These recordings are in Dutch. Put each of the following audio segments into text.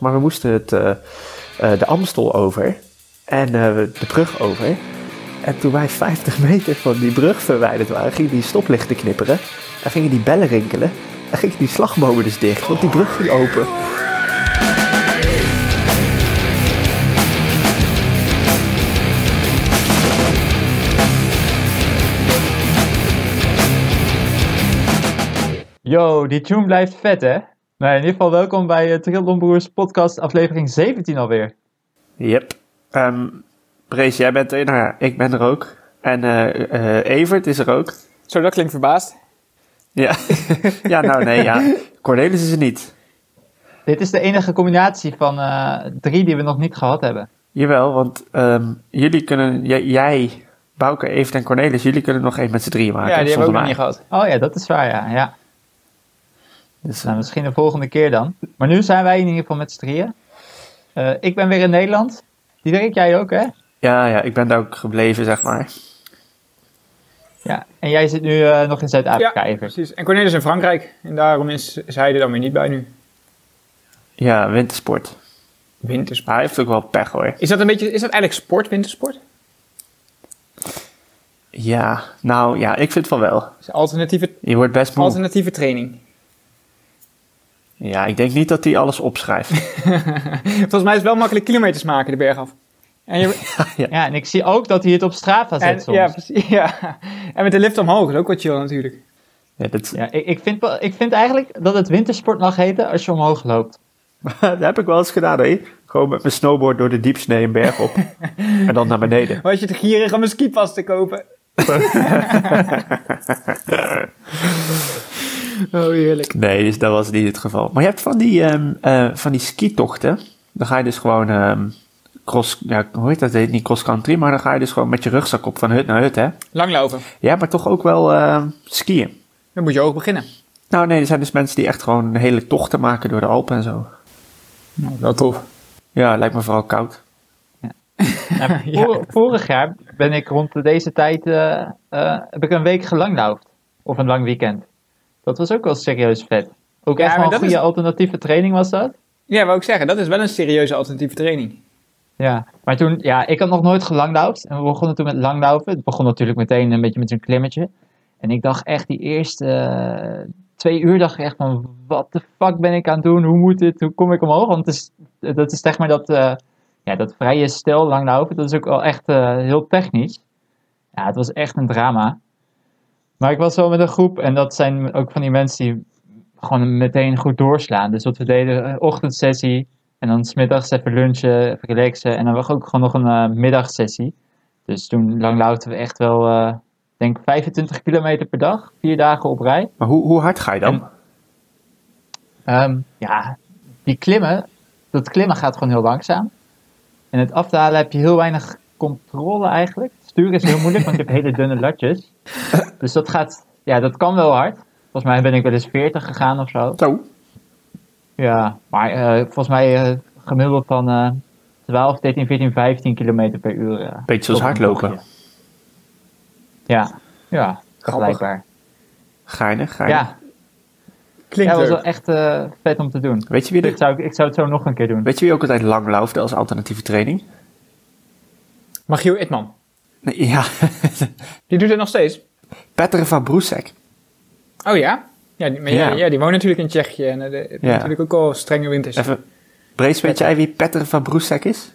Maar we moesten het, uh, de Amstel over en de brug over. En toen wij 50 meter van die brug verwijderd waren, gingen die stoplichten knipperen. En gingen die bellen rinkelen. En gingen die slagbomen dus dicht, want die brug ging open. Yo, die tune blijft vet, hè? Nou, in ieder geval welkom bij uh, Trildon Broers podcast aflevering 17 alweer. Yep. Um, Brees, jij bent er. Nou ja, ik ben er ook. En uh, Evert is er ook. Zo, dat klinkt verbaasd. Ja, ja nou nee, ja. Cornelis is er niet. Dit is de enige combinatie van drie die we nog niet gehad hebben. Jawel, want um, jullie kunnen, jij, Bouke, Evert en Cornelis, jullie kunnen nog één met z'n drieën maken. Ja, die hebben we ook nog niet gehad. Oh ja, dat is waar, ja. ja. Dus nou, misschien de volgende keer dan. Maar nu zijn wij in ieder geval met z'n drieën. Uh, ik ben weer in Nederland. Diederik, jij ook, hè? Ja, ja, ik ben daar ook gebleven, zeg maar. Ja, en jij zit nu uh, nog in Zuid-Afrika ja, precies. En Cornelis in Frankrijk. En daarom is, is hij er dan weer niet bij nu. Ja, wintersport. Wintersport. hij heeft ook wel pech, hoor. Is dat, een beetje, is dat eigenlijk sport, wintersport? Ja, nou ja, ik vind van wel. Alternatieve, je wordt best moe. Alternatieve training. Ja, ik denk niet dat hij alles opschrijft. Volgens mij is het wel makkelijk kilometers maken, de berg af. En je... ja, ja. en ik zie ook dat hij het op Strava zet en, soms. Ja, precies, ja, en met de lift omhoog, is ook wat chill natuurlijk. Ja, dat... ja ik, ik, vind, ik vind eigenlijk dat het wintersport mag heten als je omhoog loopt. dat heb ik wel eens gedaan, hè. Gewoon met mijn snowboard door de diepsnee een berg op. en dan naar beneden. Was je te gierig om een skipas te kopen? Oh, heerlijk. Nee, dus dat was niet het geval. Maar je hebt van die, um, uh, van die skitochten. Dan ga je dus gewoon um, cross, ja, hoe heet dat? heet niet cross country, maar dan ga je dus gewoon met je rugzak op van hut naar hut, hè? Langlopen. Ja, maar toch ook wel uh, skiën. Dan moet je ook beginnen. Nou, nee, er zijn dus mensen die echt gewoon hele tochten maken door de Alpen en zo. Nou, wel tof. Ja, lijkt me vooral koud. Ja. vorig jaar ben ik rond deze tijd uh, uh, heb ik een week gelangloofd. Of een lang weekend. Dat was ook wel serieus vet. Ook echt wel een goede alternatieve training was dat. Ja, wou ik zeggen, dat is wel een serieuze alternatieve training. Ja, maar toen, ja, ik had nog nooit gelangloofd. En we begonnen toen met langlaufen. Het begon natuurlijk meteen een beetje met een klimmetje. En ik dacht echt, die eerste uh, twee uur dacht ik echt van, wat de fuck ben ik aan het doen? Hoe moet dit? Hoe kom ik omhoog? Want het is, dat is zeg maar dat, uh, ja, dat vrije stil langlaufen. Dat is ook wel echt uh, heel technisch. Ja, het was echt een drama. Maar ik was wel met een groep en dat zijn ook van die mensen die gewoon meteen goed doorslaan. Dus wat we deden, eh, ochtendsessie en dan smiddags even lunchen, even relaxen en dan was ook gewoon nog een uh, middagsessie. Dus toen langlauten we echt wel, uh, denk 25 kilometer per dag, vier dagen op rij. Maar hoe, hoe hard ga je dan? um, ja, die klimmen, dat klimmen gaat gewoon heel langzaam. En het afdalen heb je heel weinig controle eigenlijk. Sturen is heel moeilijk, want je hebt hele dunne latjes. Dus dat gaat, ja, dat kan wel hard. Volgens mij ben ik wel eens 40 gegaan of zo. Zo. Ja, maar uh, volgens mij uh, gemiddeld van uh, 12, 13, 14, 15 kilometer per uur. Uh, Beetje zoals hardlopen. Ja, ja, vergelijkbaar. Geinig, geinig. Ja. Klinkt ja, was wel echt vet om te doen. Weet je wie de... ik, zou, ik zou het zo nog een keer doen. Weet je wie ook altijd lang als alternatieve training? Magiel Itman. Nee, ja. die doet het nog steeds? Petter van Broesek. Oh ja? Ja die, maar ja. ja. die woont natuurlijk in Tsjechië en uh, het ja. natuurlijk ook al strenge winters. Even, Brees, weet jij wie Petter van Broesek is?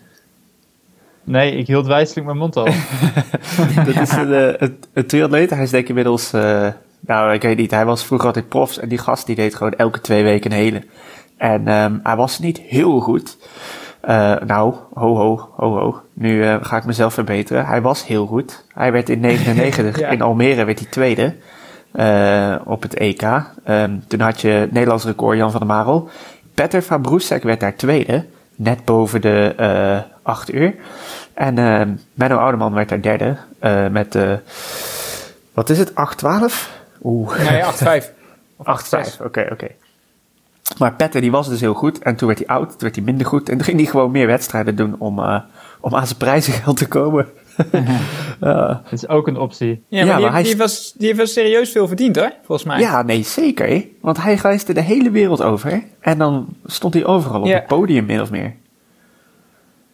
Nee, ik hield wijselijk mijn mond al. dat is een, uh, een, triatleet. Hij is denk ik inmiddels... Uh, nou, ik weet niet. Hij was vroeger altijd profs. En die gast die deed gewoon elke twee weken een hele. En um, hij was niet heel goed. Uh, nou, ho ho, ho ho. Nu uh, ga ik mezelf verbeteren. Hij was heel goed. Hij werd in 99 ja. in Almere werd hij tweede uh, op het EK. Um, toen had je Nederlands record Jan van der Marel. Petter van Broesek werd daar tweede, net boven de uh, 8 uur. En uh, Menno Oudeman werd daar derde met, wat is het, 8-12? Oeh. Nee, 8-5. 8-5, oké, oké. Maar Petter die was dus heel goed. En toen werd hij oud, toen werd hij minder goed. En toen ging hij gewoon meer wedstrijden doen om, uh, om aan zijn prijzengeld te komen. Dat is ook een optie. Ja, maar, Ja, die, maar hij die, was, die heeft wel serieus veel verdiend hoor, volgens mij. Ja, nee, zeker. Want hij reisde de hele wereld over. En dan stond hij overal op het podium, min of meer.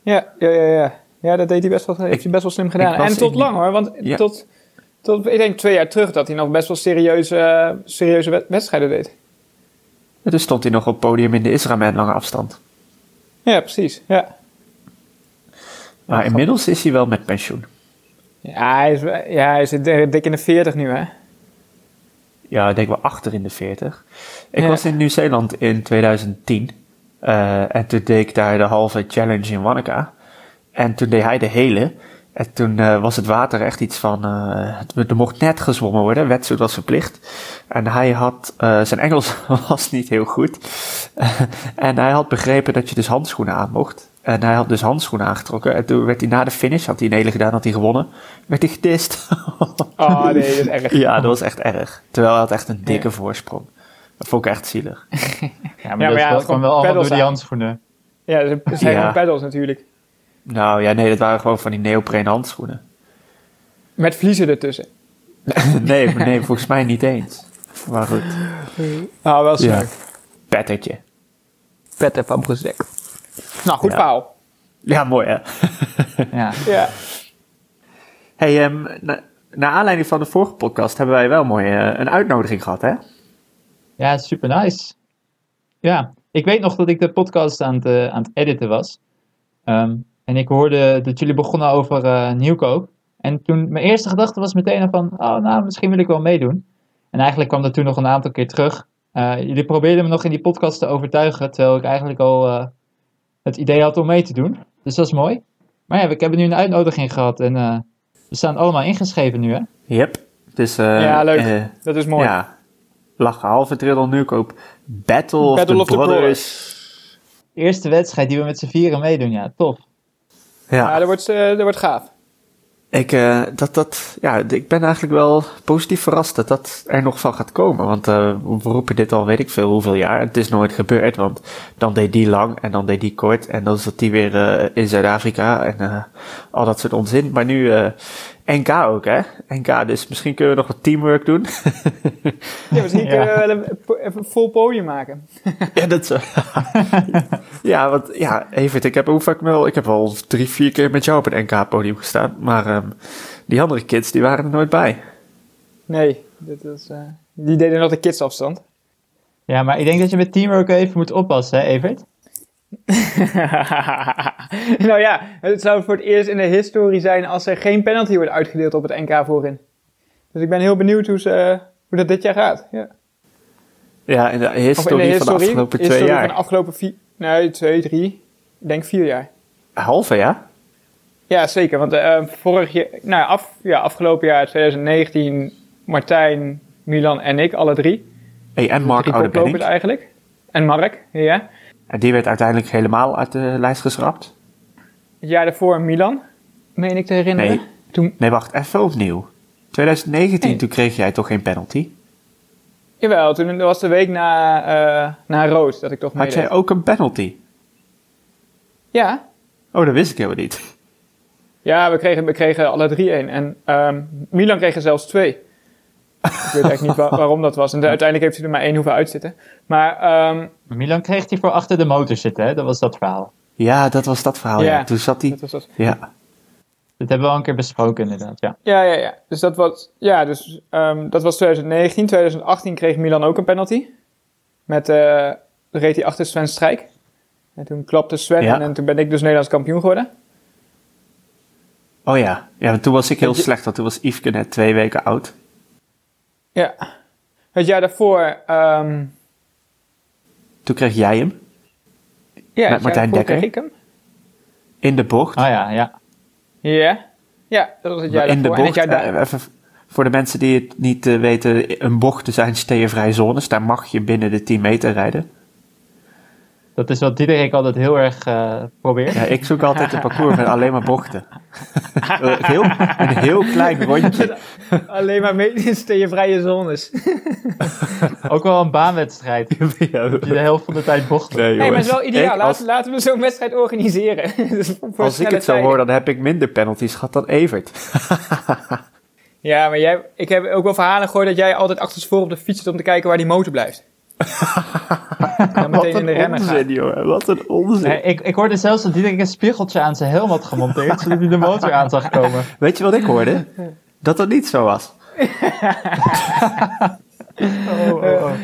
Ja, ja, ja, ja. Ja, dat deed hij best wel, heeft hij best wel slim gedaan. was En tot lang hoor, want Ja. tot, tot, ik denk twee jaar terug dat hij nog best wel serieuze, eh, serieuze wed- wedstrijden deed. En toen stond hij nog op podium in de Israël lange afstand. Ja, precies. Ja, Maar inmiddels is hij wel met pensioen. ja hij is, ja, hij zit dik in de 40 nu hè. Ja, ik denk wel achter in de 40. Ik Ja. was in Nieuw-Zeeland in 2010. eh, en toen deed ik daar de halve challenge in Wanaka. En toen deed hij de hele. En toen eh, was het water echt iets van... eh, het- er mocht net gezwommen worden. Wetsuit was verplicht. En hij had... eh, zijn Engels was niet heel goed. en hij had begrepen dat je dus handschoenen aan mocht. En hij had dus handschoenen aangetrokken. En toen werd hij na de finish, had hij een hele gedaan, had hij gewonnen. Werd hij gedist. Oh nee, dat is erg. Ja, dat was echt erg. Terwijl hij had echt een dikke voorsprong. Dat vond ik echt zielig. Ja, maar, Ja, maar dat ja, kwam wel allemaal door die handschoenen. Ja, ze ze zijn Ja. gewoon pedals natuurlijk. Nou ja, nee, dat waren gewoon van die neoprene handschoenen. Met vliezen ertussen. nee, nee, volgens mij niet eens. Maar goed, Nou, wel Ja. snel. pettertje. Petter van gezegd. Nou, goed Ja. verhaal. Ja, mooi hè. Ja. Ja. hey, ehm, na, naar aanleiding van de vorige podcast hebben wij wel mooi eh, een uitnodiging gehad hè? Ja, super nice. Ja, ik weet nog dat ik de podcast aan het, eh, aan het editen was. Ehm, en ik hoorde dat jullie begonnen over eh, nieuwkoop. En toen, mijn eerste gedachte was meteen van, oh nou, misschien wil ik wel meedoen. En eigenlijk kwam dat toen nog een aantal keer terug. Eh, jullie probeerden me nog in die podcast te overtuigen, terwijl ik eigenlijk al eh, het idee had om mee te doen. Dus dat is mooi. Maar ja, ik heb nu een uitnodiging gehad en eh, we staan allemaal ingeschreven nu, hè? Yep. Dus, Ja, leuk. eh, Dat is mooi. Ja. Lachen, halve drill nu koop. Battle of Battle the of the Brothers. Eerste wedstrijd die we met z'n vieren meedoen, ja, tof. Ja, Ja, dat wordt, eh, dat wordt gaaf. ik, eh, dat, dat, ja, ik ben eigenlijk wel positief verrast dat dat er nog van gaat komen. Want eh, we roepen dit al weet ik veel hoeveel jaar. Het is nooit gebeurd, want dan deed die lang en dan deed die kort. En dan zat die weer eh, in Zuid-Afrika en eh, al dat soort onzin. Maar nu eh, NK ook, hè? NK, dus misschien kunnen we nog wat teamwork doen. Ja, misschien Ja. kunnen we wel een, even een vol podium maken. Ja, dat zo. ja, want ja, Evert, ik heb hoe vaak wel, ik heb al drie, vier keer met jou op een NK-podium gestaan, maar ehm, die andere kids die waren er nooit bij. Nee, dit is, eh, die deden nog de kidsafstand. Ja, maar ik denk dat je met teamwork even moet oppassen, hè, Evert? nou ja, het zou voor het eerst in de historie zijn als er geen penalty wordt uitgedeeld op het NK voorin. Dus ik ben heel benieuwd hoe, ze, hoe dat dit jaar gaat. Ja. Ja, in de Of in de historie van de afgelopen twee jaar. van de afgelopen vier, nee, twee, drie, ik denk vier jaar. Halve, ja? Ja, zeker. Want eh, vorig jaar, nou ja, af, ja, afgelopen jaar 2019, Martijn, Milan en ik, alle drie. Hey, en Mark drie Oude koplopers Benning. eigenlijk. En Mark, ja. En die werd uiteindelijk helemaal uit de lijst geschrapt. Het jaar daarvoor Milan, meen ik te herinneren. Nee. Toen, Nee, wacht, even opnieuw. 2019, Nee. toen kreeg jij toch geen penalty? jawel, toen was de week na, eh, na rood dat ik toch Had meedeed. jij ook een penalty? Ja, Oh, dat wist ik helemaal niet. Ja, we kregen, we kregen alle drie één. En ehm, Milan kreeg er zelfs twee. Ik weet eigenlijk niet wa- waarom dat was. En de- uiteindelijk heeft hij er maar één hoeven uitzitten. Maar ehm, Milan kreeg hij voor achter de motor zitten, hè? Dat was dat verhaal. Ja, dat was dat verhaal, ja. Ja. Toen zat hij... dat was dat. Ja. Dat hebben we al een keer besproken, inderdaad, ja. Ja, ja, ja. Dus dat was, ja, dus, ehm, dat was 2019. 2018 kreeg Milan ook een penalty. Met, eh reed hij achter Sven Strijk. En toen klapte Sven Ja. en, en toen ben ik dus Nederlands kampioen geworden. Oh ja. Ja, toen was ik heel slecht, want toen was Yveske net twee weken oud. Ja. Het jaar daarvoor... ehm Toen kreeg jij hem ja, Met Martijn Dekker? kreeg ik hem. in de bocht. Ah ja, ja. Ja. Ja, dat was het jaar in de daarvoor. En het bocht, jaar daar- eh, even voor de mensen die het niet eh, weten, een bocht zijn steeënvrije zones. Daar mag je binnen de 10 meter rijden. Dat is wat Diederik altijd heel erg eh, probeert. Ja, ik zoek altijd een parcours met alleen maar bochten. Een heel, een heel klein rondje. Alleen maar meest in je vrije zones. Ook wel een baanwedstrijd. Ja, Dat je de helft van de tijd bocht. nee, Nee, maar het is wel ideaal. Ik- Laten, als laten we zo'n wedstrijd organiseren. Dus voor als ik het zo tijden. hoor, dan heb ik minder penalties gehad dan Evert. Ja, maar jij, ik heb ook wel verhalen gehoord dat jij altijd achterstevoren op de fiets zit om te kijken waar die motor blijft. Meteen in de gaat. onzin, jongen. Wat een onzin. Nee, ik, ik hoorde zelfs dat Diederik een spiegeltje aan zijn helm had gemonteerd, zodat hij de motor aan zag komen. Weet je wat ik hoorde? Dat dat niet zo was.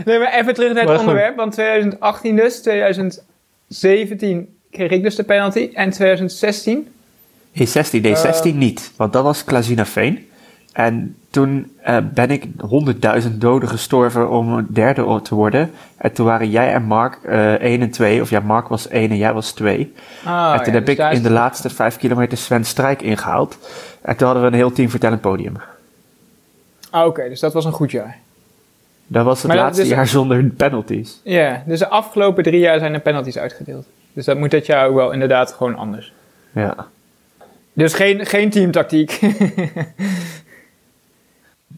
Nee, maar even terug naar het onderwerp. Want 2018 dus, 2017 kreeg ik dus de penalty. En 2016, In 16, nee, 16 niet. Want dat was Klazina Veen. En toen eh, ben ik 100.000 doden gestorven om een derde te worden. En toen waren jij en Mark eh 1 en 2. Of ja, Mark was 1 en jij was 2. ah, en toen ja, heb dus ik in de laatste 5 kilometer Sven Strijk ingehaald. En toen hadden we een heel team vertellend podium. Ah, oké, dus dat was een goed jaar. Dat was het Maar dat- laatste dus- jaar zonder penalties. Ja, dus de afgelopen drie jaar zijn er penalties uitgedeeld. Dus dat moet dit jaar ook wel inderdaad gewoon anders. Ja. Dus geen, geen teamtactiek.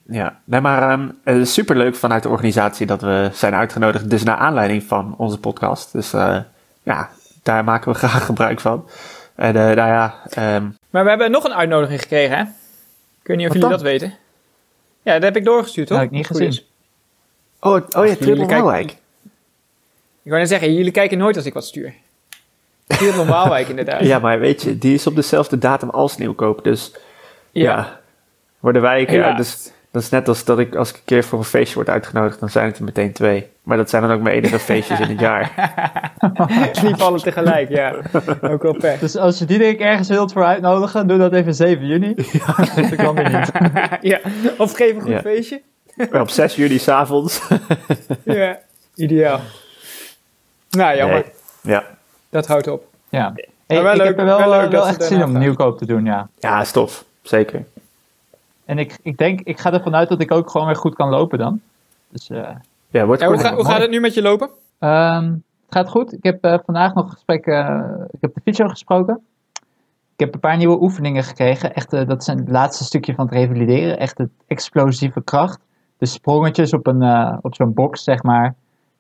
Ja, nee, maar ehm, het is superleuk vanuit de organisatie dat we zijn uitgenodigd. Dus naar aanleiding van onze podcast. Dus eh, ja, daar maken we graag gebruik van. En eh, nou ja, ehm, maar we hebben nog een uitnodiging gekregen, hè? Ik weet niet of Wat jullie dan? dat weten. Ja, dat heb ik doorgestuurd, toch? Dat heb ik niet gezien. oh, oh ja, Triple kijken- Waalwijk. Ik wou net zeggen, jullie kijken nooit als ik wat stuur. Heel normaalwijk inderdaad. Ja, maar weet je, die is op dezelfde datum als Nieuwkoop. Dus ja, worden wij... Ja, Helaas. dus, dat is net als dat ik als ik een keer voor een feestje word uitgenodigd, dan zijn het er meteen twee. Maar dat zijn dan ook mijn enige feestjes in het jaar. Niet vallen tegelijk, ja. Ook wel pech. Dus als je Diederik ergens wilt voor uitnodigen, doe dat even 7 juni. dat kan weer niet. ja. Of geef een goed Ja. feestje. Maar op 6 juli s'avonds. Ja, ideaal. Nou, jammer. Nee. Ja. Dat houdt op. Ja. Hey, wel ik leuk- heb er wel, wel echt het zin om nieuwkoop te doen, ja. ja, stof. Zeker. En ik, ik denk, ik ga ervan uit dat ik ook gewoon weer goed kan lopen dan. Dus eh, Ja, wordt Ja, hoe, kort. ga- hoe gaat het nu met je lopen? Ehm, het gaat goed. Ik heb eh, vandaag nog een gesprek. eh, ik heb de fysio gesproken. Ik heb een paar nieuwe oefeningen gekregen. Echt, dat zijn het laatste stukje van het revalideren. Echt het explosieve kracht. De sprongetjes op, een, eh, op zo'n box, zeg maar.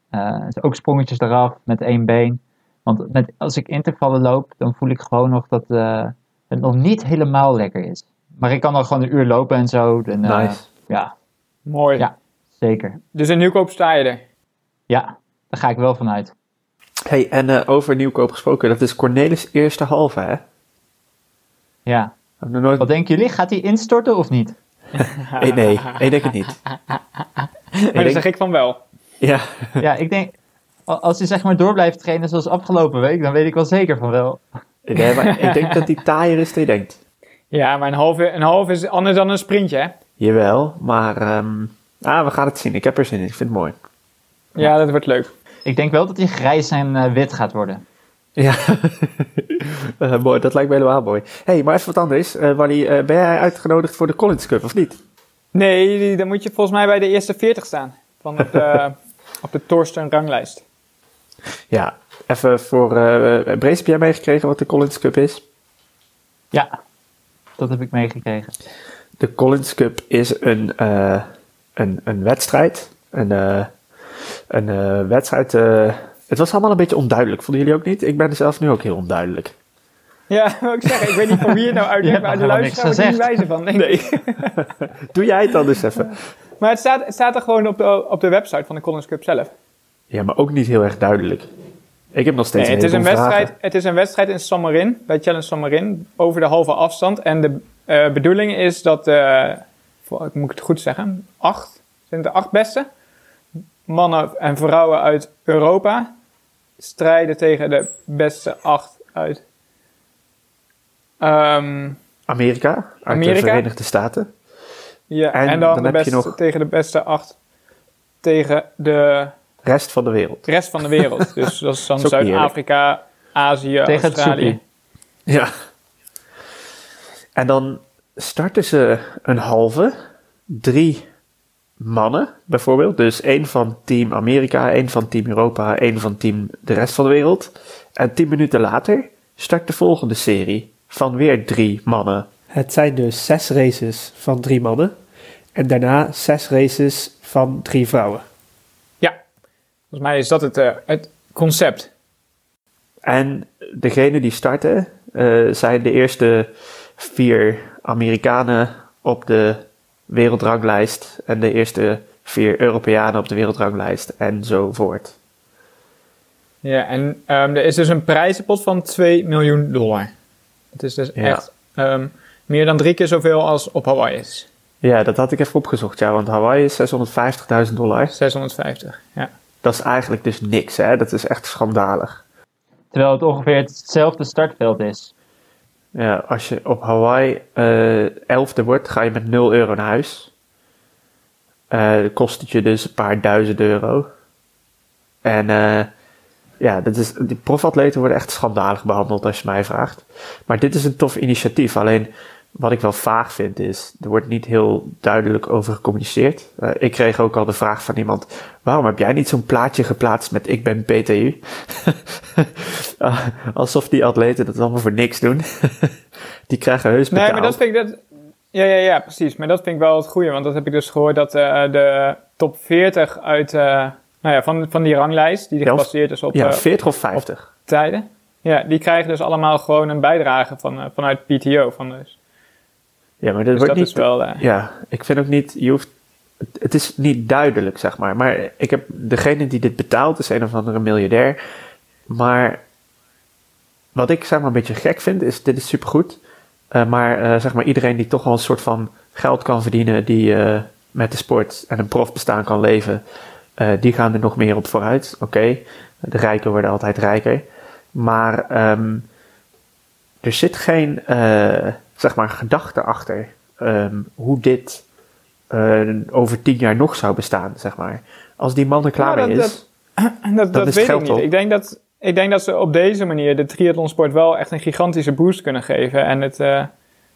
Eh, dus ook sprongetjes eraf met één been. Want met, als ik intervallen loop, dan voel ik gewoon nog dat eh, het nog niet helemaal lekker is. Maar ik kan dan gewoon een uur lopen en zo. En, eh, Nice. Ja, Mooi. Ja. zeker. Dus in nieuwkoop sta je er. Ja, daar ga ik wel vanuit. Hey, en eh, over nieuwkoop gesproken, dat is Cornelis eerste halve, hè? Ja. Heb ik nog nooit... Wat denken jullie? Gaat hij instorten of niet? Eh, nee, ik denk het niet. Maar dan denk- zeg ik van wel. Ja, Ja, ik denk, als hij zeg maar door blijft trainen zoals afgelopen week, dan weet ik wel zeker van wel. nee, maar ik denk dat die taaier is dan je denkt. Ja, maar een halve, een halve is anders dan een sprintje, hè? Jawel, maar ehm, ah, we gaan het zien. Ik heb er zin in. Ik vind het mooi. Ja, dat wordt leuk. Ik denk wel dat hij grijs en eh, wit gaat worden. Ja, mooi. Dat lijkt me helemaal mooi. hey, maar even wat anders. Eh Wally, eh, ben jij uitgenodigd voor de Collins Cup of niet? Nee, dan moet je volgens mij bij de eerste 40 staan. Van op de, op de Torsten ranglijst. Ja, even voor... eh Brace, heb jij meegekregen wat de Collins Cup is? Ja, dat heb ik meegekregen. De Collins Cup is een, eh, een, een wedstrijd. Een, eh, een eh, wedstrijd... eh, het was allemaal een beetje onduidelijk. Vonden jullie ook niet? Ik ben er zelf nu ook heel onduidelijk. Ja, wat ik zeg, ik weet niet van wie het nou Je maar de luisteraar wordt er niet wijzer van, denk ik. Doe jij het dan dus even. Maar het staat, het staat er gewoon op de, op de website van de Collins Cup zelf. Ja, maar ook niet heel erg duidelijk. Ik heb nog steeds Nee, het, is een vragen. wedstrijd, het is een wedstrijd in San Marin, bij Challenge San Marin, over de halve afstand. En de eh, bedoeling is dat, eh, voor- ik moet het goed zeggen, acht, zijn de acht beste mannen en vrouwen uit Europa strijden tegen de beste acht uit ehm, Amerika, uit de Amerika? Verenigde Staten. ja, En en, dan, dan de je nog- tegen de beste acht tegen de Rest van de wereld. rest van de wereld. dus dat is dan Zuid-Afrika, Azië, Tegen Australië. Ja. En dan starten ze een halve, drie mannen, bijvoorbeeld. Dus één van Team Amerika, één van Team Europa, één van Team de rest van de wereld. En tien minuten later start de volgende serie van weer drie mannen. Het zijn dus zes races van drie mannen. En daarna zes races van drie vrouwen. Volgens mij is dat het, uh, het concept. En degene die starten uh, zijn de eerste vier Amerikanen op de wereldranglijst en de eerste vier Europeanen op de wereldranglijst enzovoort. Ja, en um, er is dus een prijzenpot van 2 miljoen dollar. Het is dus echt um, meer dan drie keer zoveel als op Hawaii is. Ja, dat had ik even opgezocht, ja, want Hawaii is 650.000 dollar. 650, ja. Dat is eigenlijk dus niks, hè? Dat is echt schandalig. Terwijl het ongeveer hetzelfde startveld is. Ja, als je op Hawaii uh, elfde wordt, ga je met 0 euro naar huis. Uh, kost het je dus een paar duizend euro. En uh, ja, dat is, die profatleten worden echt schandalig behandeld als je mij vraagt. Maar dit is een tof initiatief. Alleen wat ik wel vaag vind is, er wordt niet heel duidelijk over gecommuniceerd. Uh, ik kreeg ook al de vraag van iemand, waarom heb jij niet zo'n plaatje geplaatst met ik ben PTU? uh, alsof die atleten dat allemaal voor niks doen. die krijgen heus betaald. Nee, maar dat vind ik dat... Ja, ja, ja, precies. Maar dat vind ik wel het goede, want dat heb ik dus gehoord dat uh, de top 40 uit, nou ja, van, van die ranglijst, die gebaseerd is op... Ja, 40 of 50. Tijden. Ja, die krijgen dus allemaal gewoon een bijdrage van, vanuit PTO. Van dus. Ja, maar dat dus wordt dat niet. is wel. Uh... Ja, ik vind ook niet. Je hoeft. Het, het is niet duidelijk, zeg maar. Maar ik heb. Degene die dit betaalt is een of andere miljardair. Maar. Wat ik zeg maar een beetje gek vind, is. Dit is supergoed. Uh, maar uh, zeg maar iedereen die toch wel een soort van geld kan verdienen. Die uh, met de sport en een profbestaan kan leven. die gaan er nog meer op vooruit. Oké. Okay. De rijken worden altijd rijker. Maar. Um, er zit geen zeg maar, gedachte achter um, hoe dit uh, over tien jaar nog zou bestaan, zeg maar. Als die man er klaar nou, mee dat, is, dat, dat, dat weet ik niet. Op. Ik denk dat, ik denk dat ze op deze manier de triathlonsport wel echt een gigantische boost kunnen geven. En het uh,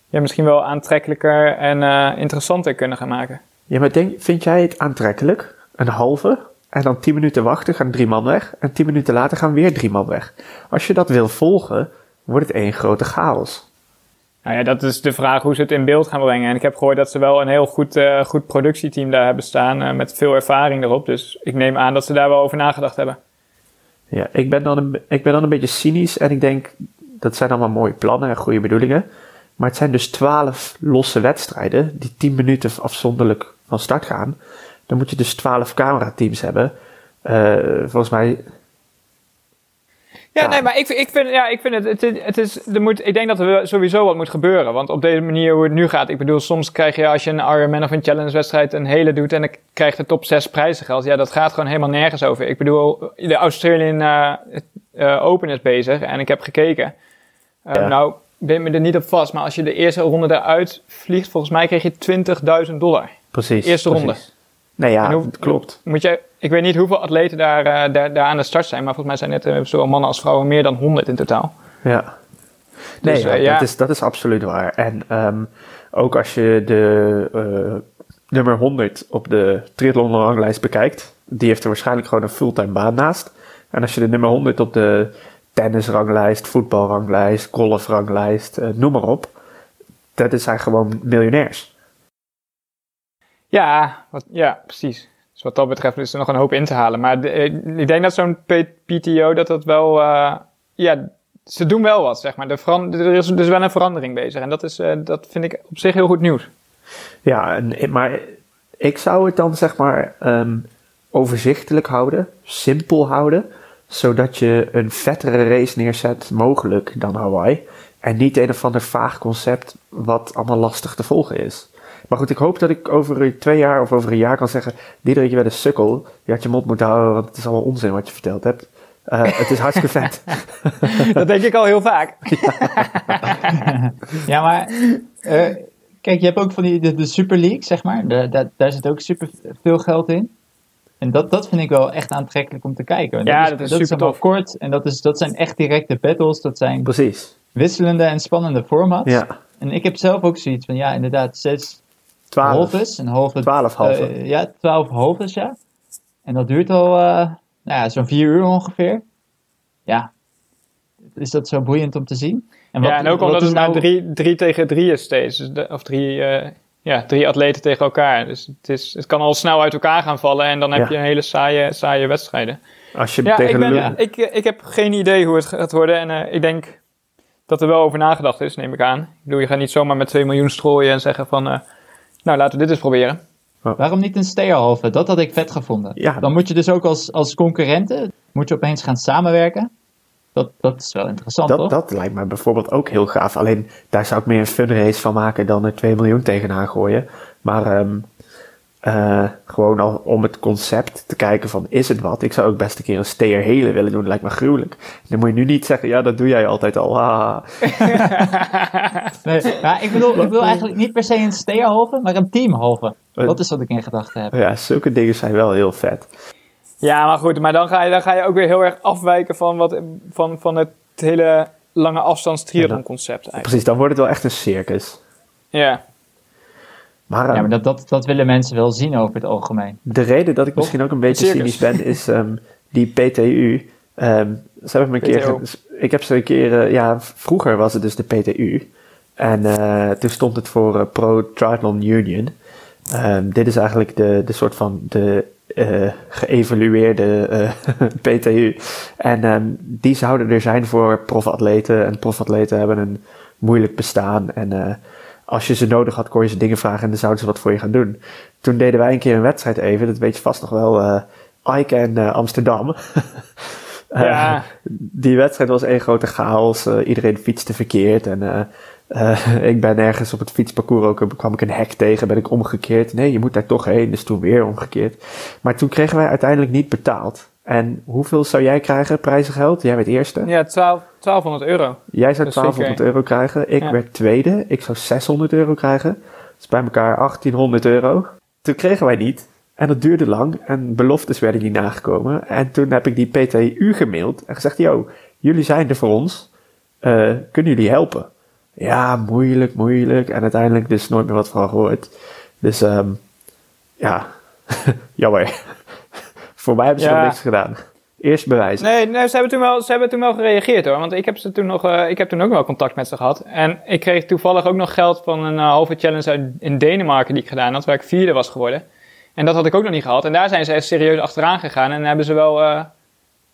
ja, misschien wel aantrekkelijker en uh, interessanter kunnen gaan maken. Ja, maar denk, vind jij het aantrekkelijk? Een halve? En dan tien minuten wachten, gaan drie man weg. En tien minuten later gaan weer drie man weg. Als je dat wil volgen, wordt het één grote chaos. Nou ja, dat is de vraag hoe ze het in beeld gaan brengen. En ik heb gehoord dat ze wel een heel goed, uh, goed productieteam daar hebben staan. Uh, met veel ervaring erop. Dus ik neem aan dat ze daar wel over nagedacht hebben. Ja, ik ben dan een, ik ben dan een beetje cynisch. En ik denk, dat zijn allemaal mooie plannen en goede bedoelingen. Maar het zijn dus twaalf losse wedstrijden. Die tien minuten afzonderlijk van start gaan. Dan moet je dus twaalf camerateams hebben. Uh, volgens mij ja, nee, maar ik, ik, vind, ja, ik vind het, het, het is, er moet, ik denk dat er sowieso wat moet gebeuren. Want op deze manier hoe het nu gaat, ik bedoel, soms krijg je als je een Ironman of een challenge wedstrijd een hele doet en dan krijgt de top 6 prijzengeld. Ja, dat gaat gewoon helemaal nergens over. Ik bedoel, de Australian uh, uh, Open is bezig en ik heb gekeken. Uh, ja. Nou, ben me er niet op vast, maar als je de eerste ronde eruit vliegt, volgens mij kreeg je 20.000 dollar. Precies. Eerste precies. ronde. Nee, ja, hoe, klopt. Moet je, ik weet niet hoeveel atleten daar, uh, daar, daar aan de start zijn, maar volgens mij zijn het uh, zowel mannen als vrouwen meer dan 100 in totaal. Ja. Nee, dus, uh, ja, dat, is, dat is absoluut waar. En um, ook als je de nummer 100 op de triathlon ranglijst bekijkt, die heeft er waarschijnlijk gewoon een fulltime baan naast. En als je de nummer 100 op de tennisranglijst, voetbalranglijst, golfranglijst, noem maar op, dat zijn gewoon miljonairs. Ja, ja, precies. Dus wat dat betreft is er nog een hoop in te halen. Maar de, ik denk dat zo'n PTO, dat dat wel, uh, ja, ze doen wel wat, zeg maar. Er is dus wel een verandering bezig. En dat, is, uh, dat vind ik op zich heel goed nieuws. Ja, maar ik zou het dan, zeg maar, um, overzichtelijk houden, simpel houden, zodat je een vettere race neerzet mogelijk dan Hawaii. En niet een of ander vaag concept wat allemaal lastig te volgen is. Maar goed, ik hoop dat ik over twee jaar of over een jaar kan zeggen... Diederik, je bent een sukkel. Je had je mond moeten houden, want het is allemaal onzin wat je verteld hebt. Uh, het is hartstikke vet. dat denk ik al heel vaak. ja. ja, maar... Uh, kijk, je hebt ook van die, de, de Super League, zeg maar. De, de, daar zit ook super veel geld in. En dat, dat vind ik wel echt aantrekkelijk om te kijken. Ja, dat is, dat is dat super is tof. kort. En dat, is, dat zijn echt directe battles. Dat zijn Precies. wisselende en spannende formats. Ja. En ik heb zelf ook zoiets van, ja, inderdaad, zes 12. halves. Een halve, 12 halve. eh, ja, 12 halves, ja. En dat duurt al eh, nou ja, zo'n 4 uur ongeveer. Ja. Is dat zo boeiend om te zien? En ja, en ook omdat is het nou nou- drie, drie tegen drie is steeds. Dus de- of drie, eh, ja, drie atleten tegen elkaar. Dus het, is, het kan al snel uit elkaar gaan vallen. En dan heb Ja. je een hele saaie, saaie wedstrijden. Als je Ja, tegen ik, ben, de Ja. ik, ik heb geen idee hoe het gaat worden. En eh, ik denk dat er wel over nagedacht is, neem ik aan. Ik bedoel, je gaat niet zomaar met 2 miljoen strooien en zeggen van... eh, nou, laten we dit eens proberen. Waarom niet een steerhalve? Dat had ik vet gevonden. Ja. Dan moet je dus ook als, als concurrenten, moet je opeens gaan samenwerken. Dat, dat is wel interessant, Dat, toch? dat lijkt me bijvoorbeeld ook heel gaaf. Alleen daar zou ik meer een funrace van maken dan er 2 miljoen tegenaan gooien. Maar ehm, eh, gewoon al om het concept te kijken van is het wat. Ik zou ook best een keer een steer hele willen doen. Dat lijkt me gruwelijk. Dan moet je nu niet zeggen, ja dat doe jij altijd al. haha. Nee, maar ik bedoel, ik bedoel eigenlijk niet per se een steerhalve, maar een teamhalve. Een- Dat is wat ik in gedachten heb. Ja, zulke dingen zijn wel heel vet. Ja, maar goed, maar dan ga je, dan ga je ook weer heel erg afwijken van, wat, van, van het hele lange afstands triathlon concept eigenlijk. Precies, dan wordt het wel echt een circus. Ja. Maar, Ja, ehm, maar dat, dat, dat willen mensen wel zien over het algemeen. de reden dat ik misschien ook een beetje Circus. cynisch ben, is ehm, die PTU. ehm, ze hebben me een keer. PTO. Ik heb ze een keer. eh, ja, vroeger was het dus de PTU. En eh, toen stond het voor eh, Pro Triathlon Union. Ehm, dit is eigenlijk de, de soort van de eh, geëvalueerde eh, PTU. En ehm, die zouden er zijn voor profatleten. En profatleten hebben een moeilijk bestaan. En eh, als je ze nodig had, kon je ze dingen vragen en dan zouden ze wat voor je gaan doen. Toen deden wij een keer een wedstrijd even, dat weet je vast nog wel, Ike en eh, Amsterdam. Eh, Ja. die wedstrijd was één grote chaos. iedereen fietste verkeerd. En ik ben ergens op het fietsparcours ook, kwam ik een hek tegen, ben ik omgekeerd. Nee, je moet daar toch heen, dus toen weer omgekeerd. Maar toen kregen wij uiteindelijk niet betaald. En hoeveel zou jij krijgen, prijzengeld? Jij werd eerste. Ja, 12, 1200 euro. Jij zou Dat is 1200 zeker. euro krijgen. Ik Ja. werd tweede. Ik zou 600 euro krijgen. Dus bij elkaar 1800 euro. Toen kregen wij niet. En dat duurde lang. En beloftes werden niet nagekomen. En toen heb ik die PTU gemaild. En gezegd, yo, jullie zijn er voor ons. Eh, kunnen jullie helpen? Ja, moeilijk, moeilijk. En uiteindelijk dus nooit meer wat van gehoord. Dus ehm, ja, jammer. Voor mij hebben ze Ja. nog niks gedaan. Eerst bewijzen. Nee, nee ze, hebben toen wel, ze hebben toen wel gereageerd hoor. Want ik heb, ze toen nog, eh, ik heb toen ook wel contact met ze gehad. En ik kreeg toevallig ook nog geld van een eh, halve challenge uit, in Denemarken die ik gedaan had. Waar ik vierde was geworden. En dat had ik ook nog niet gehad. En daar zijn ze echt serieus achteraan gegaan. En hebben ze wel... eh,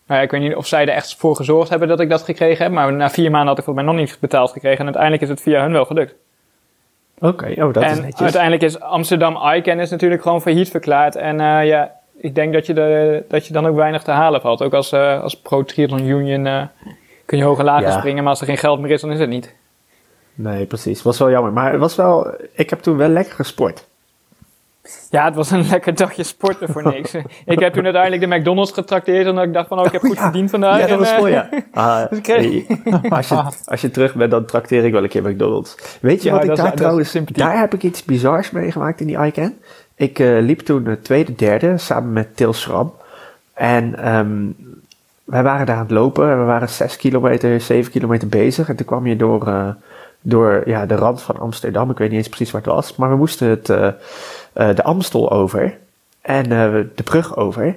nou ja, ik weet niet of zij er echt voor gezorgd hebben dat ik dat gekregen heb. Maar na vier maanden had ik volgens mij nog niet betaald gekregen. En uiteindelijk is het via hun wel gelukt. Oké, oh, dat is en netjes. uiteindelijk is Amsterdam Icon is natuurlijk gewoon failliet verklaard. En ja, ik denk dat je, de, dat je dan ook weinig te halen valt. Ook als, eh, als Pro Triathlon Union eh, kun je hoog en laag Ja. springen. Maar als er geen geld meer is, dan is het niet. Nee, precies. Was wel jammer. Maar het was wel, ik heb toen wel lekker gesport. Ja, het was een lekker dagje sporten voor niks. ik heb toen uiteindelijk de McDonald's getrakteerd. Omdat ik dacht van, oh, ik heb goed ja. verdiend vandaag. ja, dat was eh, mooi, ja. Ah, Dus kreeg- als, je, als je terug bent, dan trakteer ik wel een keer McDonald's. Weet je Ja, wat ik daar is trouwens... Daar heb ik iets bizars meegemaakt in die ICANN. Ik eh, liep toen het tweede, derde, samen met Til Schram. En ehm, wij waren daar aan het lopen. En we waren zes kilometer, zeven kilometer bezig. En toen kwam je door, eh, door ja, de rand van Amsterdam. Ik weet niet eens precies waar het was. Maar we moesten het, eh, de Amstel over. En de brug over.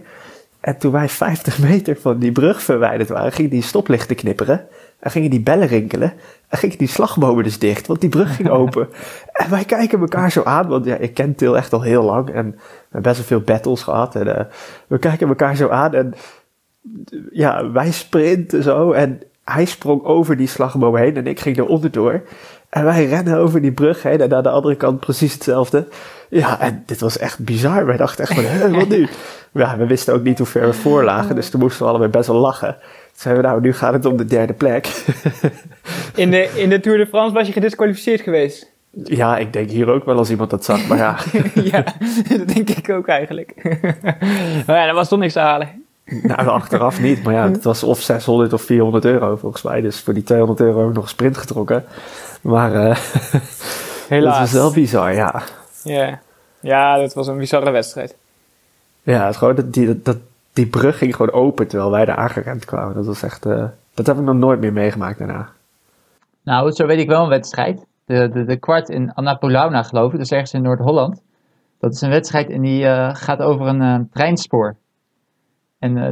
En toen wij 50 meter van die brug verwijderd waren, gingen die stoplichten knipperen. En gingen die bellen rinkelen. En gingen die slagbomen dus dicht, want die brug ging open. en wij kijken elkaar zo aan, want ja, ik ken Til echt al heel lang. En we hebben best wel veel battles gehad. En eh, we kijken elkaar zo aan en ja, wij sprinten zo. En hij sprong over die slagboom heen en ik ging er onderdoor. En wij rennen over die brug heen en aan de andere kant precies hetzelfde. Ja, en dit was echt bizar. Wij dachten echt van, "Hè, wat nu? Ja, we wisten ook niet hoe ver we voor lagen, dus toen moesten we allebei best wel lachen. Toen zeiden we, nou, nu gaat het om de derde plek. in, de, in de Tour de France was je gedisqualificeerd geweest. ja, ik denk hier ook wel als iemand dat zag, maar ja. ja, dat denk ik ook eigenlijk. maar ja, dat was toch niks te halen. Nou, achteraf niet, maar ja, het was of 600 of 400 euro volgens mij. Dus voor die 200 euro heb ik nog een sprint getrokken. Maar eh dat Helaas. was wel bizar, ja. Ja. ja, dat was een bizarre wedstrijd. Ja, het gewoon dat die, dat, dat, die brug ging gewoon open terwijl wij daar aangerend kwamen. Dat was echt, eh, dat heb ik nog nooit meer meegemaakt daarna. Nou, zo weet ik wel een wedstrijd. de, de, de kwart in Annapolona geloof ik, dus ergens in Noord-Holland. Dat is een wedstrijd en die eh, gaat over een eh, treinspoor. En eh,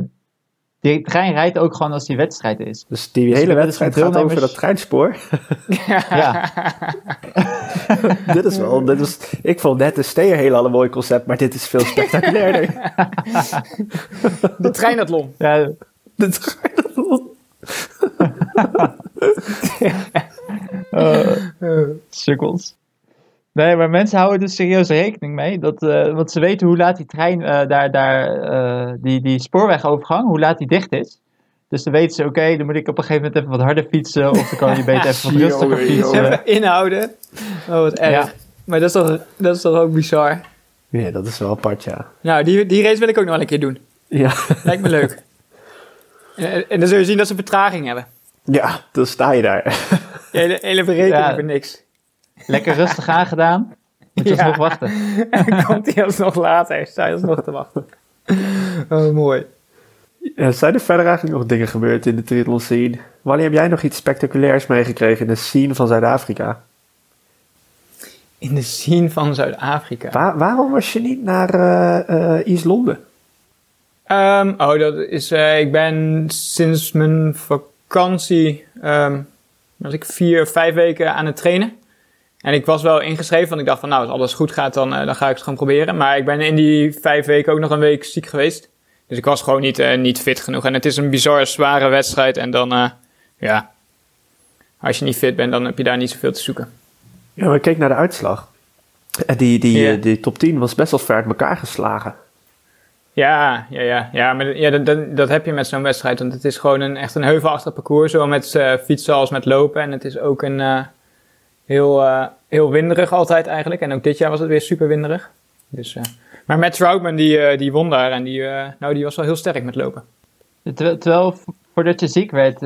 die trein rijdt ook gewoon als die wedstrijd is. Dus die Dus hele wedstrijd gaat over deelnemers- dat treinspoor. Ja, dit is wel, dit is, ik vond net de Steer heel een mooi concept, maar dit is veel spectaculairder. De treinathlon. ja, Dit- eh, sukkels. Nee, maar mensen houden dus serieus rekening mee. Dat, eh, want ze weten hoe laat die trein eh, daar, daar eh, die, die spoorwegovergang, hoe laat die dicht is. Dus dan weten ze, oké, dan moet ik op een gegeven moment even wat harder fietsen. Of dan kan je beter even wat rustiger fietsen. Even inhouden. Oh, wat erg. Ja. Maar dat is, toch, dat is toch ook bizar. Ja, dat is wel apart, ja. Nou, die, die race wil ik ook nog wel een keer doen. Ja, Lijkt me leuk. En, en dan zul je zien dat ze vertraging hebben. ja dan sta je daar. De hele, hele berekening Ja. voor niks. Lekker rustig aangedaan. Moet je Ja. nog wachten. Komt hij alsnog later. Sta je alsnog te wachten. Oh, mooi. Ja, zijn er verder eigenlijk nog dingen gebeurd in de triathlon scene? Wanneer heb jij nog iets spectaculairs meegekregen in de scene van Zuid-Afrika? In de scene van Zuid-Afrika. Waar- waarom was je niet naar eh, eh, East Londen? Ehm, oh, dat is. eh, ik ben sinds mijn vakantie. ehm was ik vier vijf weken aan het trainen. En ik was wel ingeschreven, want ik dacht van nou, als alles goed gaat, dan, eh, dan ga ik het gewoon proberen. Maar ik ben in die vijf weken ook nog een week ziek geweest. Dus ik was gewoon niet, eh, niet fit genoeg. En het is een bizar zware wedstrijd. En dan, eh, ja, als je niet fit bent, dan heb je daar niet zoveel te zoeken. Ja, maar ik keek naar de uitslag. En die, die, die top 10 was best wel ver uit elkaar geslagen. Ja, ja, ja. ja maar ja, dat, dat, dat heb je met zo'n wedstrijd. Want het is gewoon een, echt een heuvelachtig parcours. Zowel met fietsen als met lopen. En het is ook een heel, eh, heel winderig altijd eigenlijk. En ook dit jaar was het weer super winderig. Dus, eh, maar Matt Troutman die, eh, die won daar. En die, nou, die was wel heel sterk met lopen. Terwijl, voordat je ziek werd,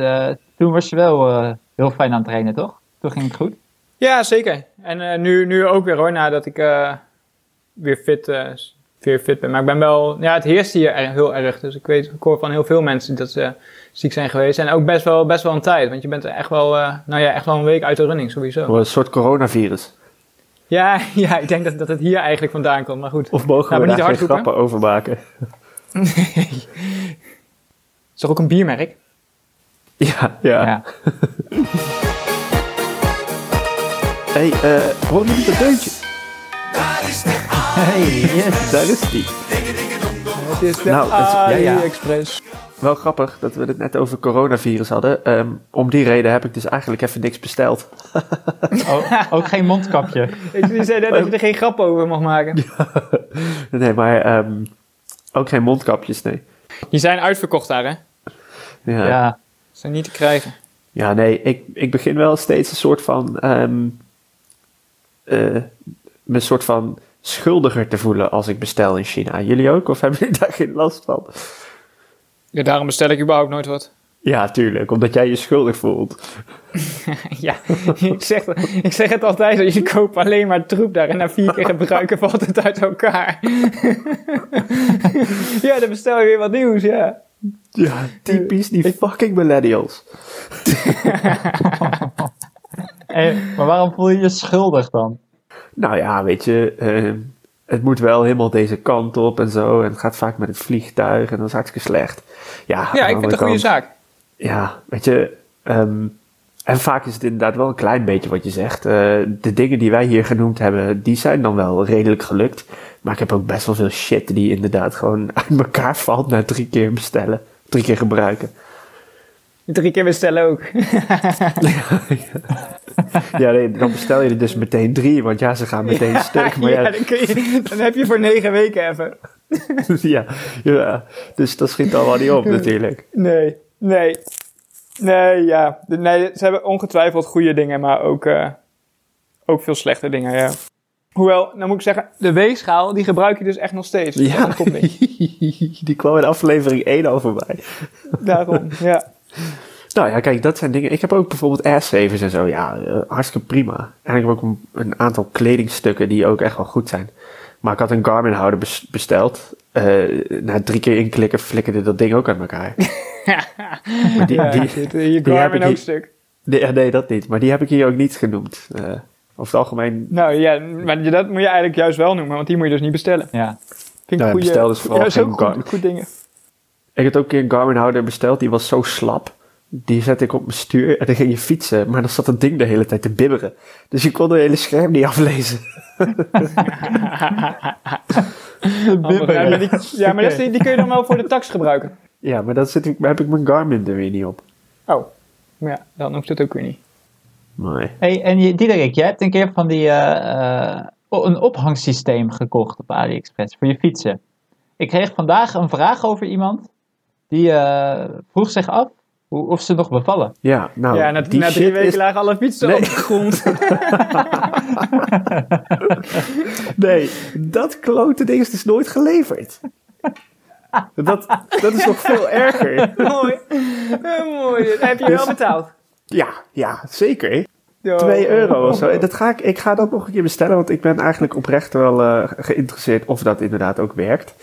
toen was je wel heel fijn aan het trainen, toch? Toen ging het goed. Ja, zeker. En nu, nu ook weer hoor. Nadat ik weer, fit, weer fit ben. Maar ik ben wel... Ja, het heerst hier er- heel erg. Dus ik weet, ik hoor van heel veel mensen dat ze ziek zijn geweest. En ook best wel, best wel een tijd. Want je bent echt wel, eh, nou ja, echt wel een week uit de running sowieso. Een soort coronavirus. Ja, ja ik denk dat, dat het hier eigenlijk vandaan komt. Maar goed. Of mogen Nou, we maar daar niet geen grappen over maken? Is toch ook een biermerk? Ja, ja. Ja. hey, eh hoor jullie dat deuntje? Hey, yes. Daar is die. Het is de Nou, het is- ja, ja. Wel grappig dat we het net over coronavirus hadden. Ehm, om die reden heb ik dus eigenlijk even niks besteld. Oh, ook geen mondkapje. Ik zei net dat je er geen grap over mag maken. Nee, maar ehm, ook geen mondkapjes, nee. Die zijn uitverkocht daar, hè? Ja, ja. Ja. Zijn niet te krijgen. nee, ik, ik begin wel steeds een soort van... ehm eh, me een soort van schuldiger te voelen als ik bestel in China. Jullie ook? Of hebben jullie daar geen last van? Ja, daarom bestel ik überhaupt nooit wat. Ja, tuurlijk. Omdat jij je schuldig voelt. Ja, ik zeg, ik zeg het altijd, je koopt alleen maar troep daar en na vier keer gebruiken valt het uit elkaar. ja, dan bestel je weer wat nieuws, ja. Ja, typisch die fucking millennials. Hey, maar waarom voel je je schuldig dan? Nou ja, weet je, eh, het moet wel helemaal deze kant op en zo. En het gaat vaak met het vliegtuig en dat is hartstikke slecht. Ja, Ja, ik vind het een goede zaak. Ja, weet je, ehm, en vaak is het inderdaad wel een klein beetje wat je zegt. Eh, de dingen die wij hier genoemd hebben, die zijn dan wel redelijk gelukt. Maar ik heb ook best wel veel shit die inderdaad gewoon uit elkaar valt na drie keer bestellen. Drie keer gebruiken. Drie keer bestellen ook. Ja, nee, dan bestel je er dus meteen drie, want ja, ze gaan meteen stuk. Maar ja, ja, dan, kun je, dan heb je voor negen weken even. ja, ja, dus dat schiet allemaal niet op natuurlijk. Nee, nee. Nee, ja. Nee, ze hebben ongetwijfeld goede dingen, maar ook, eh, ook veel slechte dingen, ja. Hoewel, nou moet ik zeggen, de weegschaal, die gebruik je dus echt nog steeds. Ja, die kwam in aflevering 1 al voorbij. Daarom, ja. Nou ja, kijk, dat zijn dingen. Ik heb ook bijvoorbeeld airsavers en zo. Ja, eh, hartstikke prima. En ik heb ook een, een aantal kledingstukken die ook echt wel goed zijn. Maar ik had een Garmin houder bes- besteld. Eh, na drie keer inklikken flikkerde dat ding ook uit elkaar. Maar die, ja die, eh, je die heb Garmin ik ook hier- stuk. nee, nee, dat niet. Maar die heb ik hier ook niet genoemd. Eh, Over het algemeen, Nou ja, maar dat moet je eigenlijk juist wel noemen, want die moet je dus niet bestellen. Ja. Vind ik Ja, goeie- bestel dus vooral ja, geen goed, Garmin. goed dingen. Ik had ook een keer een Garmin houder besteld, die was zo slap. Die zette ik op mijn stuur en dan ging je fietsen, maar dan zat dat ding de hele tijd te bibberen. Dus je kon het hele scherm niet aflezen. Handig. Ja, maar die, ja, maar dat is die, kun je dan wel voor de tax gebruiken. Ja, maar dan zit ik, heb ik mijn Garmin er weer niet op. Oh, maar ja, dan hoeft het ook weer niet. Nee. Hey, en je, Diederik, jij hebt een keer van die, eh, eh, een ophangsysteem gekocht op AliExpress voor je fietsen. Ik kreeg vandaag een vraag over iemand die eh, vroeg zich af hoe, of ze nog bevallen. Ja, nou, ja, na, die na drie weken is... lagen alle fietsen Nee. op de grond. Nee, dat klote ding is dus nooit geleverd. Dat, dat is nog veel erger. mooi. Mooi. Dat heb je Dus- wel betaald. Ja, ja, zeker. 2 euro of zo. Dat ga ik, ik ga dat nog een keer bestellen, want ik ben eigenlijk oprecht wel eh, geïnteresseerd of dat inderdaad ook werkt.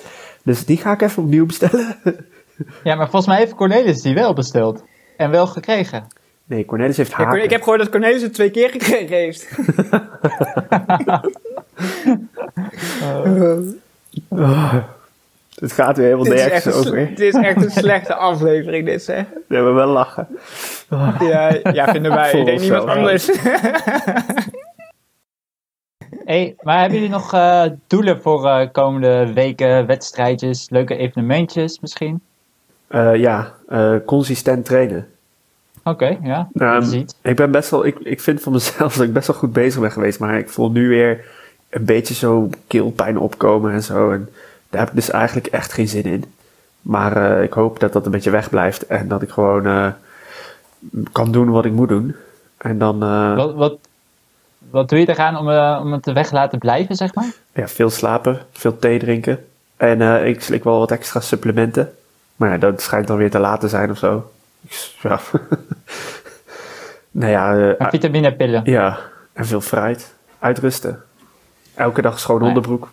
Dus die ga ik even opnieuw bestellen. Ja, maar volgens mij heeft Cornelis die wel besteld. En wel gekregen. Nee, Cornelis heeft Ja, haken. ik heb gehoord dat Cornelis het twee keer gekregen heeft. Oh, het gaat weer helemaal nergens over. dit is echt een slechte aflevering, dit zeg. We hebben wel lachen. Ja, ja vinden wij. Ik denk niemand anders. Hey, maar hebben jullie nog eh, doelen voor eh, komende weken, wedstrijdjes, leuke evenementjes misschien? Eh, ja, eh, consistent trainen. Oké, ja, iets. Ik ben best wel, ik, ik vind van mezelf dat ik best wel goed bezig ben geweest, maar ik voel nu weer een beetje zo keelpijn opkomen en zo. En daar heb ik dus eigenlijk echt geen zin in. Maar eh, ik hoop dat dat een beetje wegblijft en dat ik gewoon kan doen wat ik moet doen. En dan Wat, wat, wat doe je eraan om, om het weg te laten blijven, zeg maar? ja, veel slapen, veel thee drinken. En ik slik wel wat extra supplementen. Maar ja, dat schijnt dan weer te laat te zijn of zo. Ja. nou ja, eh, En vitaminepillen. Ja, en veel fruit. Uitrusten. Elke dag schoon Nee. onderbroek.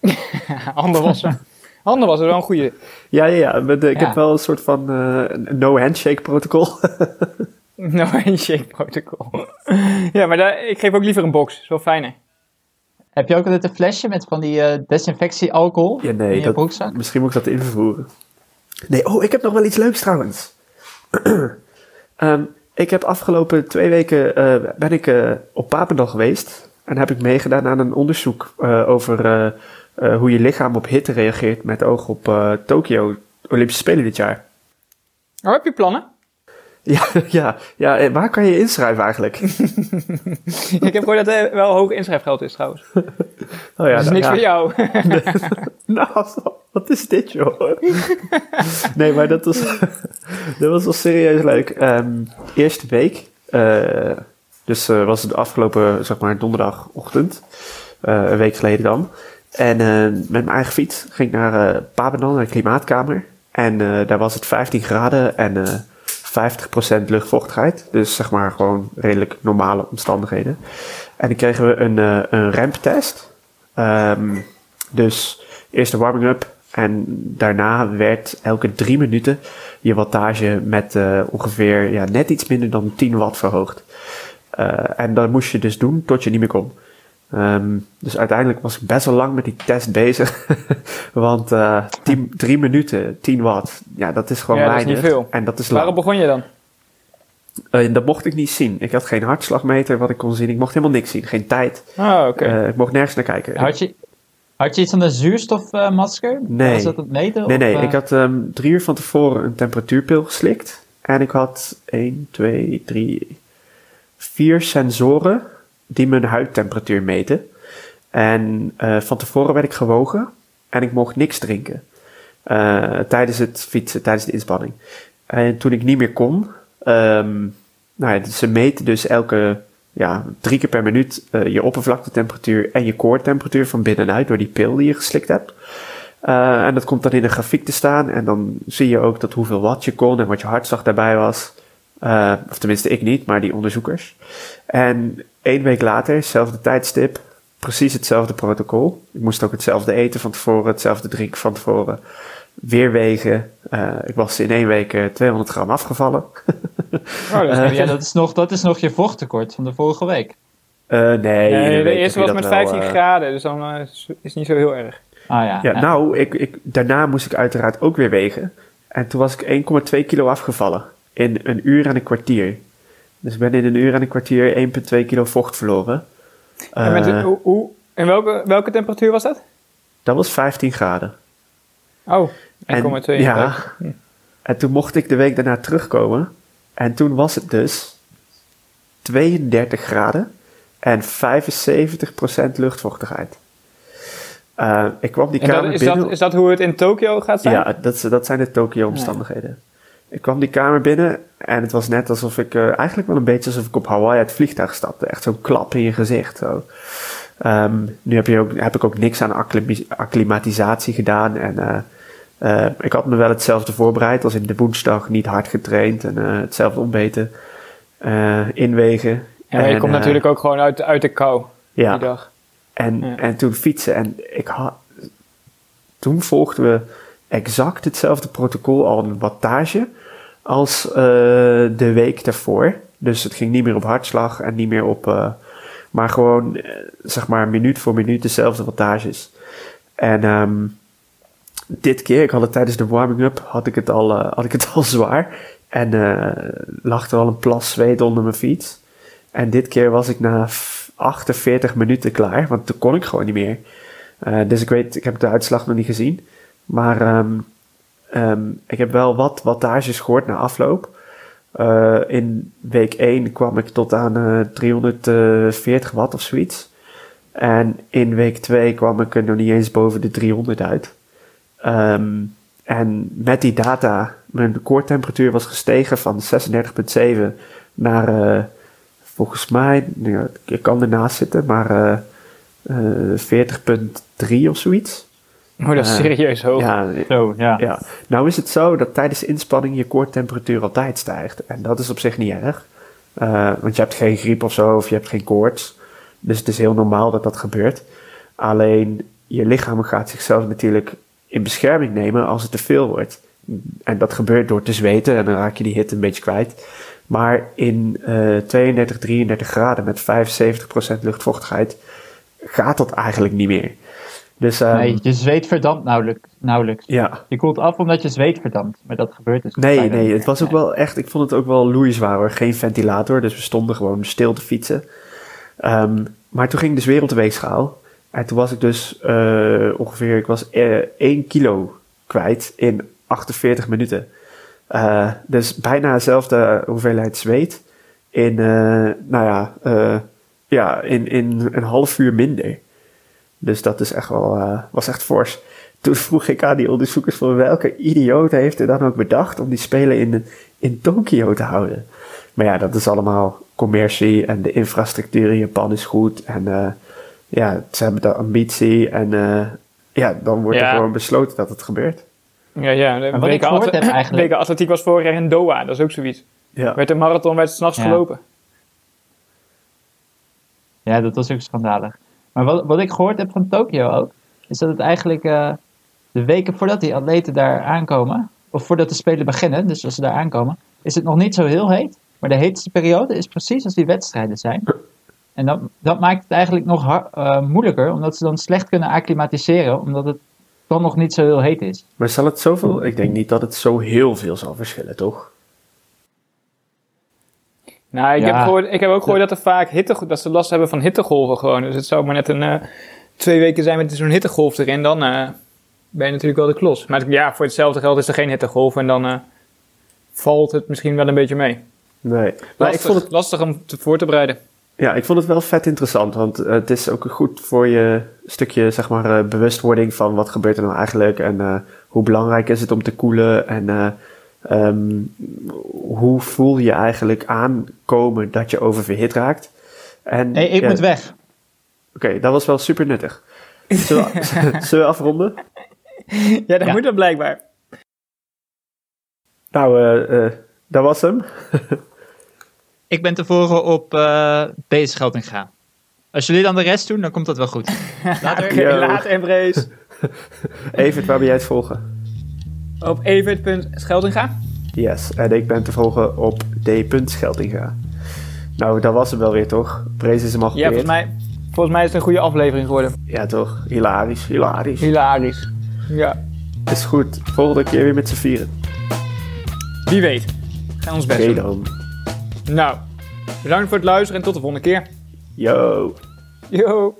Handen wassen. Handen wassen is wel een goeie. Ja, ja, ja. met, eh, ik Ja. heb wel een soort van eh, no handshake protocol. No handshake protocol. ja, maar daar, ik geef ook liever een box. Is wel fijner. Heb je ook altijd een flesje met van die eh desinfectiealcohol ja, in nee, je dat, broekzak? misschien moet ik dat invoeren. Nee, oh, ik heb nog wel iets leuks trouwens. Ehm, ik heb afgelopen twee weken eh, ben ik eh, op Papendal geweest. En heb ik meegedaan aan een onderzoek eh, over hoe je lichaam op hitte reageert met oog op Tokio Olympische Spelen dit jaar. Oh, heb je plannen? Ja, ja, ja, eh, waar kan je inschrijven eigenlijk? ik heb gehoord dat er wel hoog inschrijfgeld is trouwens. Oh ja, dat is nou, niks ja. voor jou. Nou, wat is dit joh? nee, maar dat was, dat was wel serieus leuk. Ehm, eerste week, eh, dus eh, was het de afgelopen, zeg maar, donderdagochtend, eh, een week geleden dan. En eh, met mijn eigen fiets ging ik naar eh Papendal, naar de klimaatkamer. En eh, daar was het 15 graden en eh 50% luchtvochtigheid. Dus zeg maar gewoon redelijk normale omstandigheden. En dan kregen we een, eh een ramptest. Ehm, dus eerst de warming-up. En daarna werd elke drie minuten je wattage met eh, ongeveer ja, net iets minder dan 10 watt verhoogd. Eh, en dat moest je dus doen tot je niet meer kon. Ehm, dus uiteindelijk was ik best wel lang met die test bezig. Want eh 10 drie minuten, 10 watt, ja, dat is gewoon Ja, dat is weinig. niet veel. En dat is lang. Waarop begon je dan? Eh, dat mocht ik niet zien. Ik had geen hartslagmeter wat ik kon zien. Ik mocht helemaal niks zien. Geen tijd. Oh, oké. Eh, ik mocht nergens naar kijken. Had je, had je iets van een zuurstofmasker? Nee. Was dat het meten? Nee, of, nee. Ik had ehm, drie uur van tevoren een temperatuurpil geslikt. En ik had 1, 2, 3, 4 sensoren die mijn huidtemperatuur meten. En eh, van tevoren werd ik gewogen en ik mocht niks drinken. eh, tijdens het fietsen, tijdens de inspanning. En toen ik niet meer kon, ehm, nou ja, ze meten dus elke ja, drie keer per minuut eh, je oppervlaktetemperatuur en je koortemperatuur van binnenuit door die pil die je geslikt hebt. En dat komt dan in een grafiek te staan. En dan zie je ook dat hoeveel watt je kon en wat je hartslag daarbij was. Of tenminste, ik niet, maar die onderzoekers. En één week later, zelfde tijdstip, precies hetzelfde protocol. Ik moest ook hetzelfde eten van tevoren, hetzelfde drinken van tevoren. Weer wegen. Eh, ik was in één week eh, 200 gram afgevallen. Oh, dat is eh, ja, dat is, nog, dat is nog je vochttekort van de vorige week. Eh, nee, Nee, de eerste was met dat wel, 15 eh, graden, dus dan eh, is is het niet zo heel erg. Ah ja. Ja, nou, ik, ik, daarna moest ik uiteraard ook weer wegen. En toen was ik 1,2 kilo afgevallen. In een uur en een kwartier. Dus ik ben in een uur en een kwartier 1,2 kilo vocht verloren. en met, Eh, hoe, hoe, en welke, welke temperatuur was dat? dat was 15 graden. Oh, 1,2. En, ja, en toen mocht ik de week daarna terugkomen. En toen was het dus 32 graden en 75% luchtvochtigheid. Eh, ik kwam die En kamer dat, is, binnen. dat, is dat hoe het in Tokio gaat zijn? Ja, dat, dat zijn de Tokio-omstandigheden. Ik kwam die kamer binnen en het was net alsof ik, eh, eigenlijk wel een beetje alsof ik op Hawaii uit het vliegtuig stapte. Echt zo'n klap in je gezicht. Zo. Ehm, nu heb, je ook, heb ik ook niks aan acclimatisatie gedaan. En eh, eh, ik had me wel hetzelfde voorbereid als in de woensdag. Niet hard getraind en hetzelfde ontbeten. inwegen. Ja, maar je En, komt natuurlijk ook gewoon uit, uit de kou Ja, die dag. en, Ja. en toen fietsen. En ik had, toen volgden we exact hetzelfde protocol een wattage als eh, de week daarvoor. Dus het ging niet meer op hartslag en niet meer op. eh, maar gewoon, eh, zeg maar, minuut voor minuut dezelfde wattages. En ehm, dit keer, ik had het tijdens de warming-up, had ik het al, had ik het al zwaar. En lag er al een plas zweet onder mijn fiets. En dit keer was ik na f- 48 minuten klaar, want toen kon ik gewoon niet meer. Dus ik weet, ik heb de uitslag nog niet gezien. Maar ehm, ehm, ik heb wel wat wattages gehoord na afloop. Eh, in week 1 kwam ik tot aan eh 340 watt of zoiets. En in week 2 kwam ik er nog niet eens boven de 300 uit. Ehm, en met die data, mijn koortemperatuur was gestegen van 36,7 naar, eh, volgens mij, nou ik kan ernaast zitten, maar eh, eh, 40,3 of zoiets. Oh, dat is Eh, serieus hoog. Ja, Zo, ja. ja, nou is het zo dat tijdens inspanning je koortemperatuur altijd stijgt. En dat is op zich niet erg. Eh, want je hebt geen griep of zo, of je hebt geen koorts. Dus het is heel normaal dat dat gebeurt. Alleen je lichaam gaat zichzelf natuurlijk in bescherming nemen als het te veel wordt. En dat gebeurt door te zweten en dan raak je die hitte een beetje kwijt. Maar in eh 32, 33 graden met 75% luchtvochtigheid gaat dat eigenlijk niet meer. Dus ehm, Nee, je zweet verdampt nauwelijks. nauwelijks. ja, Je koelt af omdat je zweet verdampt. Maar dat gebeurt dus Nee, nee, het was ook wel echt, ik vond het ook wel loeizwaar hoor. Geen ventilator, dus we stonden gewoon stil te fietsen. Ehm, maar toen ging ik dus weer op de weegschaal. En toen was ik dus eh, ongeveer, ik was eh 1 kilo kwijt in 48 minuten. Eh, dus bijna dezelfde hoeveelheid zweet in, nou ja, ja in, in een half uur minder. Dus dat is echt wel, eh, was echt fors. Toen vroeg ik aan die onderzoekers van welke idioot heeft er dan ook bedacht om die spelen in, in Tokio te houden. Maar ja, dat is allemaal commercie en de infrastructuur in Japan is goed. En eh, ja, ze hebben de ambitie en eh, ja, dan wordt er gewoon besloten dat het gebeurt. Ja, ja. De Maar wat ik gehoord heb eigenlijk- atletiek was vorig jaar in Doha, dat is ook zoiets. Ja, Werd een marathon, werd s'nachts Ja. gelopen. Ja, dat was ook schandalig. Maar wat, wat ik gehoord heb van Tokio ook, is dat het eigenlijk eh, de weken voordat die atleten daar aankomen, of voordat de Spelen beginnen, dus als ze daar aankomen, is het nog niet zo heel heet. Maar de heetste periode is precies als die wedstrijden zijn. En dat, dat maakt het eigenlijk nog eh, moeilijker, omdat ze dan slecht kunnen acclimatiseren, omdat het dan nog niet zo heel heet is. maar zal het zoveel? Ik denk niet dat het zo heel veel zal verschillen, toch? Nou, ik, Ja. heb gehoord, ik heb ook gehoord dat er vaak hitte, dat ze last hebben van hittegolven gewoon. Dus het zou maar net een eh, twee weken zijn met zo'n hittegolf erin, dan eh, ben je natuurlijk wel de klos. Maar ja, voor hetzelfde geld is er geen hittegolf en dan eh, valt het misschien wel een beetje mee. Nee. Maar ik vond het lastig om te voor te bereiden. Ja, ik vond het wel vet interessant, want het is ook goed voor je stukje zeg maar, bewustwording van wat gebeurt er nou eigenlijk en hoe belangrijk is het om te koelen en eh, ehm, hoe voel je eigenlijk aankomen dat je oververhit raakt. En, ik ja, moet weg. Oké, dat was wel super nuttig. Zullen we, zullen we afronden? Ja, dat Ja. moet dat blijkbaar. Nou, eh, eh, dat was hem. Ik ben tevoren op uh, Beesgelding gaan. Als jullie dan de rest doen, dan komt dat wel goed. Later. Laat Embrace. Evert, waar ben jij het volgen? Op evert.scheldinga. Yes, en ik ben te volgen op d.scheldinga. Nou, dat was hem wel weer, toch? Prees is hem al Ja, volgens mij, volgens mij is het een goede aflevering geworden. Ja, toch? Hilarisch, hilarisch. Hilarisch. Ja, Is goed. Volgende keer weer met z'n vieren. wie weet. Gaan ons best Oké doen. dan. Nou, bedankt voor het luisteren en tot de volgende keer. Yo. Yo.